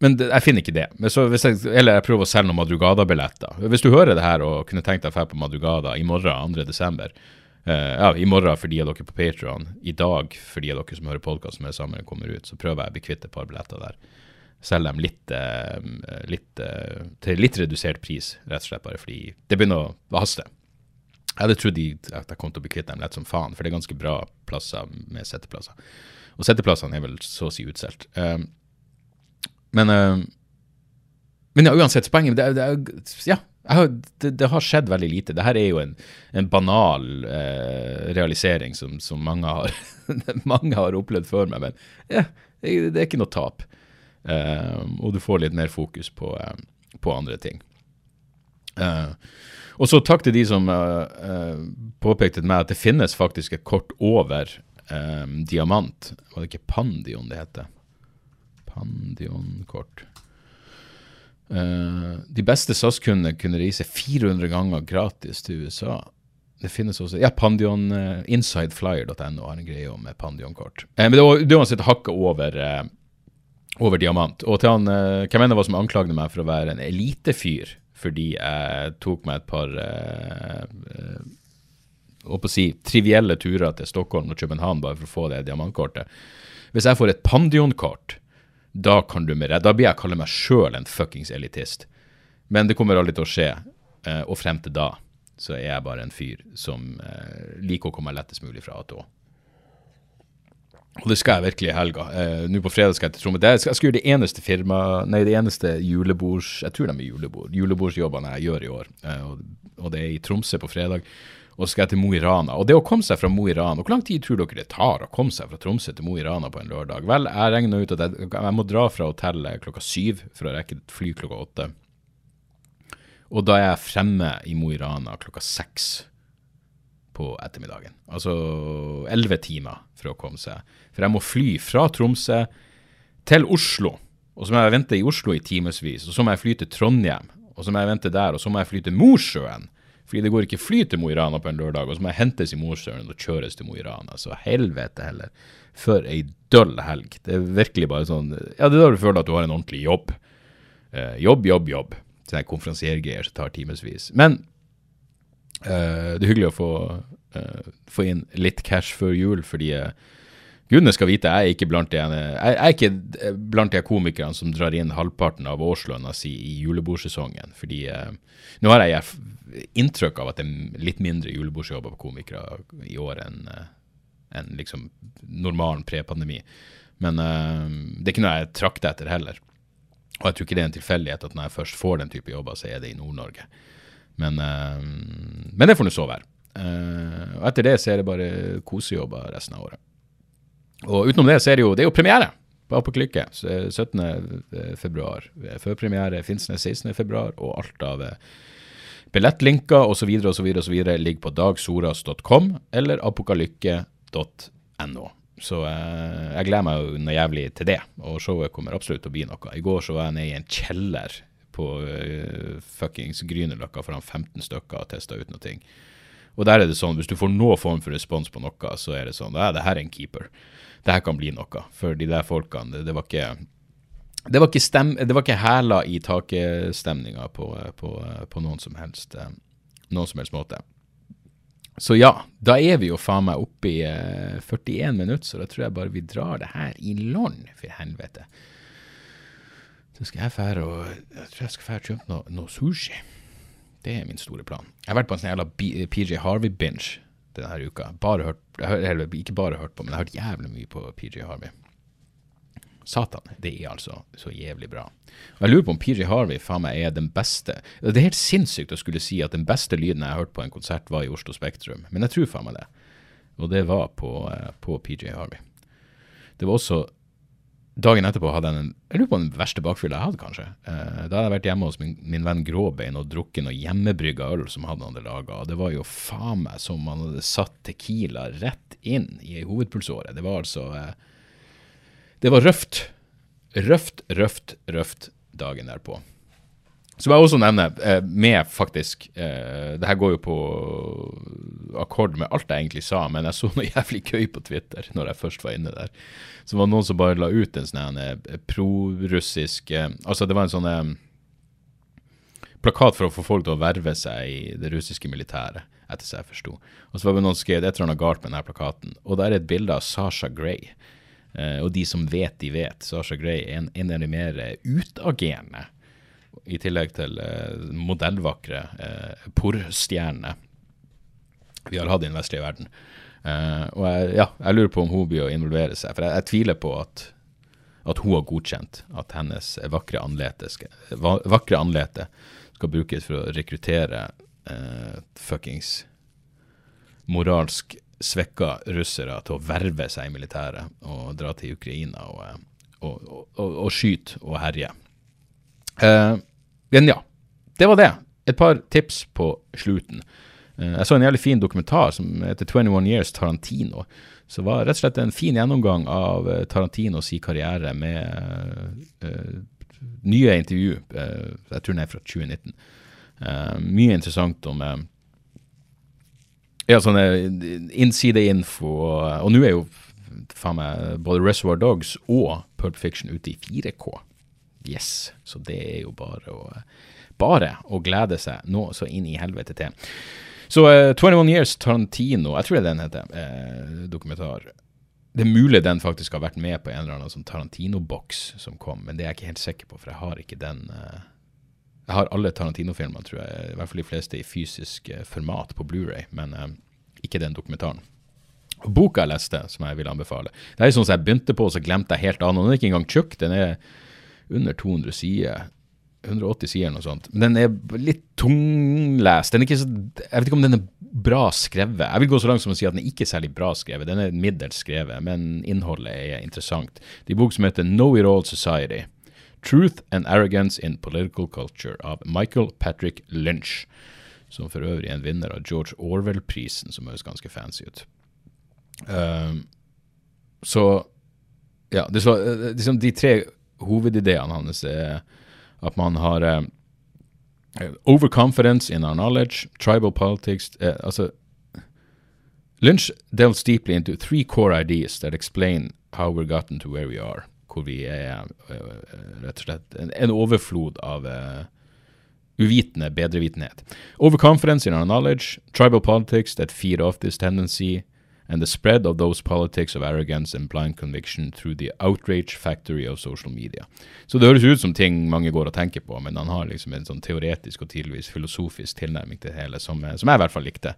men jeg finner ikke det. Jeg, eller jeg prøver å selge noen Madrugada-billetter. Hvis du hører det her og kunne tenkt deg å dra på Madrugada i morgen, 2.12., Uh, ja, I morgen for de av dere på Patrion, i dag for de av dere som hører podkast med sammen kommer ut, så prøver jeg å bli kvitt et par billetter der. Selge dem litt, litt til litt redusert pris, rett og slett bare fordi det begynner å haste. Jeg hadde trodd at jeg kom til å bli kvitt dem lett som faen, for det er ganske bra plasser med setteplasser. Og setteplassene er vel så å si utsolgt. men men ja, uansett, poenget det, det, Ja, har, det, det, har skjedd veldig lite. Dette er jo en, en banal eh, realisering som, som mange, har, mange, har, opplevd før meg, men ja, det, er ikke noe tap. Um, og du får litt mer fokus på, på andre ting. Eh, og så takk til de som uh, påpekte meg at det finnes faktisk et kort over diamant. Var det ikke Pandion det heter? Pandion-kort. Uh, de beste SAS-kundene kunne reise 400 ganger gratis til USA. Det finnes også Ja, Pandion, uh, Insideflyer.no har en greie om Pandion-kort. Uh, men det var, uansett hakket over, over diamant. Og til han, hvem enn det var som anklagde meg for å være en elitefyr fordi jeg tok meg et par å si, trivielle turer til Stockholm og København bare for å få det diamantkortet. Hvis jeg får et Pandion-kort, da kan du med. Da blir jeg kalle meg sjøl en fuckings elitist. Men det kommer aldri til å skje. Eh, og frem til da så er jeg bare en fyr som eh, liker å komme lettest mulig fra A til Å. Og det skal jeg virkelig i helga. Eh, Nå på fredag skal jeg til Tromsø. Jeg skal, gjøre det eneste firma, nei, det eneste julebords... Jeg tror de er julebord. Julebordsjobbene jeg gjør i år. Eh, og, og det er i Tromsø på fredag. Og så skal jeg til Mo i Rana. Og det å komme seg fra Mo i Rana Hvor lang tid tror dere det tar å komme seg fra Tromsø til Mo i Rana på en lørdag? Vel, jeg regner ut at jeg, jeg må dra fra hotellet klokka syv for å rekke et fly klokka åtte. Og da er jeg fremme i Mo i Rana klokka seks på ettermiddagen. Altså elleve timer for å komme seg. For jeg må fly fra Tromsø til Oslo, og så må jeg vente i Oslo i timevis. Og så må jeg fly til Trondheim, og så må jeg vente der, og så må jeg fly til Mosjøen. Fordi det går ikke fly til Mo i Rana på en lørdag, og så må jeg hentes i Mosjøen og kjøres til Mo i Rana. Så helvete heller. For ei døll helg. Det er virkelig bare sånn Ja, det er da du føler at du har en ordentlig jobb. Eh, jobb, jobb, jobb. Sånne konferansiergreier som tar timevis. Men eh, det er hyggelig å få, uh, få inn litt cash før jul, fordi uh, gudene skal vite, jeg er ikke blant de, jeg, er ikke blant de komikerne som drar inn halvparten av årslønna si i julebordsesongen. Fordi nå har jeg inntrykk av at det er litt mindre julebordsjobber på komikere i år enn enn liksom normalen pre-pandemi. Men det er ikke noe jeg trakter etter heller. Og jeg tror ikke det er en tilfeldighet at når jeg først får den type jobber, så er det i Nord-Norge. Men, eh, men det får nå så være. Eh, og etter det så er det bare kosejobber resten av året. Og utenom det så er det jo, det er jo premiere på Apokalykke. så, eh, 17. februar. Førpremiere Finnsnes 16. februar, og alt av billettlinker osv. osv. osv. ligger på dagsoras.com eller apokalykke.no. Så jeg gleder meg noe jævlig til det, og showet kommer absolutt til å bli noe. I går så var jeg nede i en kjeller på uh, fuckings Grünerløkka foran 15 stykker og testa ut noe. Og der er det sånn, hvis du får noen form for respons på noe, så er det sånn Ja, det her er en keeper. Det her kan bli noe. For de der folkene, det, det var ikke det var ikke, stem, det var ikke hæla i takestemninga på, på, på noen som helst eh, noen som helst måte. Så ja, da er vi jo faen meg oppe i eh, 41 minutter, så da tror jeg bare vi drar det her i land, for helvete. Så skal jeg fære og Jeg tror jeg skal fære og kjøpe noe, noe sushi. Det er min store plan. Jeg har vært på en sånn jævla PJ Harvey-binge denne uka. Bare hørt, eller ikke bare hørt på, men jeg har hørt jævlig mye på PJ Harvey. Satan, det er altså så jævlig bra. Og jeg lurer på om PJ Harvey faen meg er den beste Det er helt sinnssykt å skulle si at den beste lyden jeg har hørt på en konsert, var i Oslo Spektrum, men jeg tror faen meg det. Og det var på, eh, på PJ Harvey. Det var også Dagen etterpå hadde jeg en Jeg lurer på den verste bakfylla jeg hadde, kanskje. Eh, da hadde jeg vært hjemme hos min, min venn Gråbein og drukket noe hjemmebrygga øl som han hadde laga. Det var jo faen meg som han hadde satt Tequila rett inn i hovedpulsåre. Det var altså eh, Det var røft. Røft, røft, røft dagen derpå. Så må jeg også nevne, eh, med faktisk eh, Det her går jo på akkord med alt jeg egentlig sa, men jeg så noe jævlig gøy på Twitter når jeg først var inne der. Så var det noen som bare la ut en sånn eh, prorussisk Altså, det var en sånn plakat for å få folk til å verve seg i det russiske militæret, etter så jeg forsto. Og så var det noen som skrev et eller annet galt med denne plakaten, og der er et bilde av Sasha Grey. Eh, og de som vet, de vet. Sasha Gray er en, en av de mer utagerende i tillegg til eh, modellvakre eh, porrstjerne vi har hatt i den vestlige verden. Eh, og jeg, ja, jeg lurer på om hun blir å involvere seg, for jeg, jeg tviler på at, at hun har godkjent at hennes vakre anlete skal, vakre anlete skal brukes for å rekruttere eh, fuckings moralsk svekka russere til å verve seg i militæret og dra til Ukraina og, og, og, og skyte og herje. Eh, men ja, det var det. Et par tips på slutten. Uh, jeg så en jævlig fin dokumentar som heter 21 Years Tarantino. Så var rett og slett en fin gjennomgang av eh, Tarantinos karriere med nye intervju. jeg tror den er fra 2019. Eh, mye interessant om ja, sånne innsideinfo. Og, og nå er jo faen meg både Reservoir Dogs og Pulp Fiction ute i 4K. Yes. Så det er jo bare å, bare å glede seg nå så inn i helvete til. Så uh, 21 Years Tarantino, jeg tror det er den heter, uh, dokumentar. Det er mulig den faktisk har vært med på en eller annen sånn Tarantino-boks som kom, men det er jeg ikke helt sikker på, for jeg har ikke den uh, Jeg har alle Tarantino-filmer, tror jeg, i hvert fall de fleste i fysisk uh, format på Blu-ray, men uh, ikke den dokumentaren. Boka jeg leste, som jeg vil anbefale Det er sånn som jeg begynte på, og så glemte jeg helt av. Den er ikke engang tjukk, den er under 200 sider. 180 sider eller noe sånt. Men den er litt tunglest. Den er ikke så, jeg vet ikke om den er bra skrevet. Jeg vil gå så langt som å si at den er ikke særlig bra skrevet. Den er middels skrevet, men innholdet er interessant. Det er bok som heter Know It All Society. Truth and Arrogance in Political Culture av Michael Patrick Lynch. Som for øvrig er en vinner av George Orwell-prisen, som høres ganske fancy ut. Um, så ja, det så, liksom de tre hovedideene hans er at man har uh, overconfidence in our knowledge, tribal politics uh, altså, Lynch delves deeply into three core ideas that explain how we're gotten to where we are. Hvor vi er uh, rett og slett en, en overflod av uvitende bedrevitenhet. Overconfidence in our knowledge, tribal politics that feed off this tendency, and the spread of those politics of arrogance and blind conviction through the outrage factory of social media. Så det høres ut som ting mange går og tenker på, men han har liksom en sånn teoretisk og tidligvis filosofisk tilnærming til det hele, som, som jeg i hvert fall likte.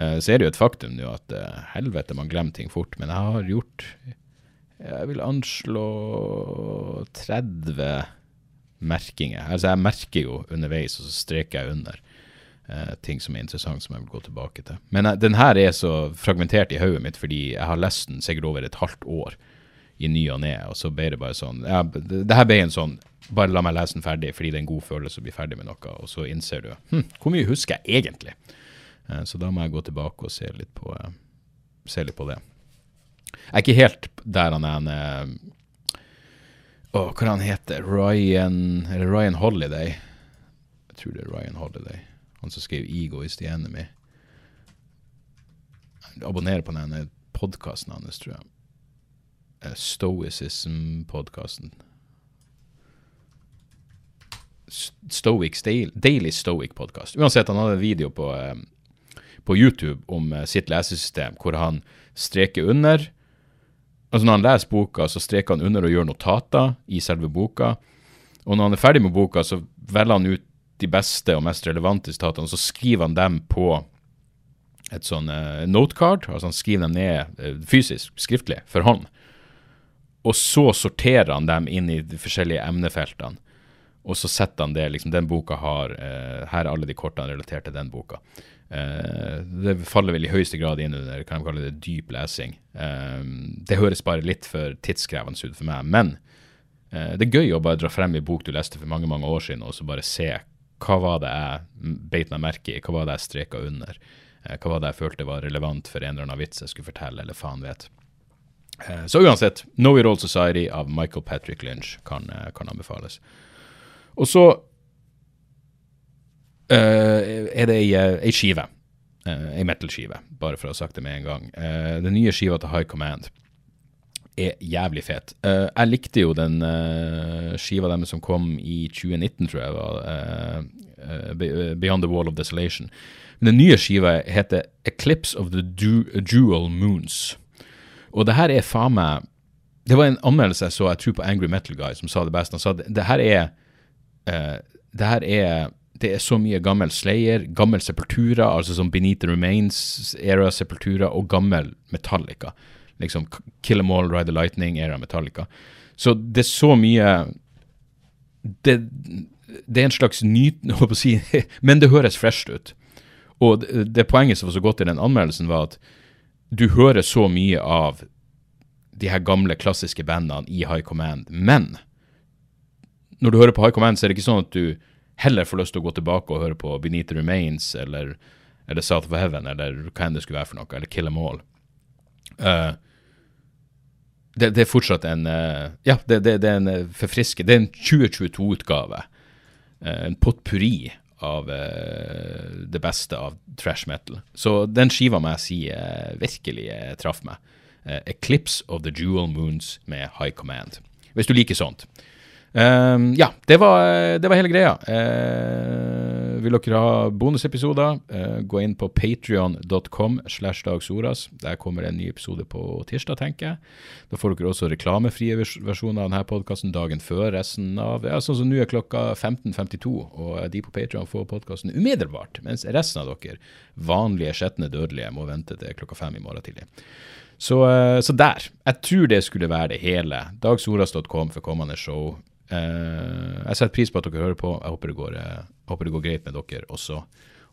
Uh, så er det jo et faktum nå at uh, helvete, man glemmer ting fort, men jeg har gjort Jeg vil anslå 30 merkinger. Altså, jeg merker jo underveis, og så streker jeg under eh, ting som er interessant som jeg vil gå tilbake til. Men eh, den her er så fragmentert i hodet mitt fordi jeg har lest den sikkert over et halvt år i ny og ne, og så ble det bare sånn ja, det, her ble en sånn bare la meg lese den ferdig fordi det er en god følelse å bli ferdig med noe, og så innser du hm, hvor mye husker jeg egentlig? Eh, så da må jeg gå tilbake og se litt på, eh, se litt på det. Jeg er ikke helt der han er eh, Å, hva han heter Ryan Eller Ryan Holiday? Jeg tror det er Ryan Holiday. Han som skrev 'Ego is the enemy'. Abonner på den podkasten hans, tror jeg. Eh, Stoicism-podkasten. Stoic, Daily Stoic-podkast. Uansett, han hadde en video på, eh, på YouTube om eh, sitt lesesystem, hvor han streker under. Altså Når han leser boka, så streker han under og gjør notater i selve boka. Og når han er ferdig med boka, så velger han ut de beste og mest relevante sitatene, så skriver han dem på et sånn uh, notecard. altså Han skriver dem ned uh, fysisk, skriftlig, for hånd. Og så sorterer han dem inn i de forskjellige emnefeltene. Og så setter han det liksom, Den boka har uh, Her er alle de kortene relatert til den boka. det faller vel i høyeste grad inn under kan jeg kalle det dyp lesing. det høres bare litt for tidskrevende ut for meg. Men det er gøy å bare dra frem en bok du leste for mange mange år siden, og så bare se hva var det jeg beit meg merke i, hva var det jeg streka under? Eh, hva var det jeg følte var relevant for en eller annen vits jeg skulle fortelle, eller faen vet. Eh, så uansett, Know It All Society av Michael Patrick Lynch kan, eh, kan anbefales. Og så uh, er det ei, ei skive. Uh, ei metal-skive, bare for å ha sagt det med en gang. Uh, den nye skiva til High Command er jævlig fet. Uh, jeg likte jo den uh, skiva deres som kom i 2019, tror jeg var. Uh, Beyond the Wall of Desolation. Men den nye skiva heter Eclipse of the du Jewel Moons. Og det her er faen meg Det var en anmeldelse jeg så, jeg tror på Angry Metal Guy, som sa det best. Han sa det, det her er Det her er det er så mye gammel Slayer, gammel Sepultura, altså som the Remains, era Sepultura, og gammel Metallica liksom Kill Em All, Ride the Lightning, era Metallica. Så det er så mye Det, det er en slags nyt... Å si Men det høres fresh ut. Og det, det poenget som var så godt i den anmeldelsen, var at du hører så mye av de her gamle, klassiske bandene i High Command. Men når du hører på High Command, så er det ikke sånn at du heller får lyst til å gå tilbake og høre på Beneath the Remains eller, eller South of Heaven eller hva enn det skulle være for noe, eller Kill Em All. Uh, det, det, er fortsatt en uh, Ja, det, det, det, er en uh, forfriske Det er en 2022-utgave. Uh, en potpurri av det beste av trash metal. Så den skiva må jeg si virkelig traff meg. 'Eclipse of the Jewel Moons' med High Command. Hvis du liker sånt. Um, ja, det var, det var, hele greia. Uh, vil dere ha bonusepisoder, uh, gå inn på patrion.com slash dagsoras. Der kommer det en ny episode på tirsdag, tenker jeg. Da får dere også reklamefrie versjoner av denne podkasten dagen før resten av ja, Sånn som nå er klokka 15.52, og de på Patrion får podkasten umiddelbart. Mens resten av dere, vanlige skjetne dødelige, må vente til klokka fem i morgen tidlig. Så, uh, så der. Jeg tror det skulle være det hele. Dagsoras.com for kommende show. Uh, jeg setter pris på at dere hører på. Jeg håper det går, uh, håper det går greit med dere også.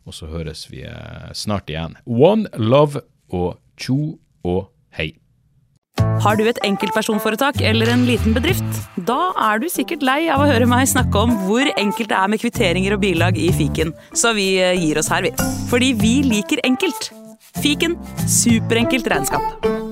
Og så høres vi uh, snart igjen. One love og tjo og hei. Har du et enkeltpersonforetak eller en liten bedrift? Da er du sikkert lei av å høre meg snakke om hvor enkelt det er med kvitteringer og bilag i fiken, så vi gir oss her, vi. Fordi vi liker enkelt. Fiken superenkelt regnskap.